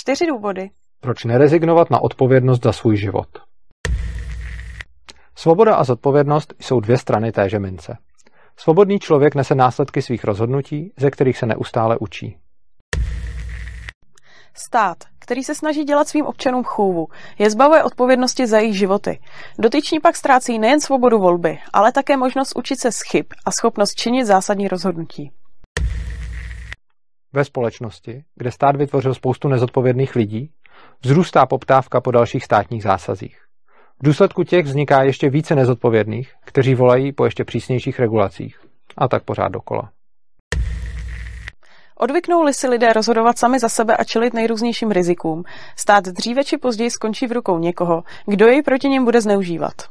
Čtyři důvody. Proč nerezignovat na odpovědnost za svůj život? Svoboda a zodpovědnost jsou dvě strany téže mince. Svobodný člověk nese následky svých rozhodnutí, ze kterých se neustále učí. Stát, který se snaží dělat svým občanům chůvu, je zbavuje odpovědnosti za jejich životy. Dotyční pak ztrácí nejen svobodu volby, ale také možnost učit se z chyb a schopnost činit zásadní rozhodnutí. Ve společnosti, kde stát vytvořil spoustu nezodpovědných lidí, vzrůstá poptávka po dalších státních zásazích. V důsledku těch vzniká ještě více nezodpovědných, kteří volají po ještě přísnějších regulacích. A tak pořád dokola. Odvyknou-li si lidé rozhodovat sami za sebe a čelit nejrůznějším rizikům, stát dříve či později skončí v rukou někoho, kdo jej proti něm bude zneužívat.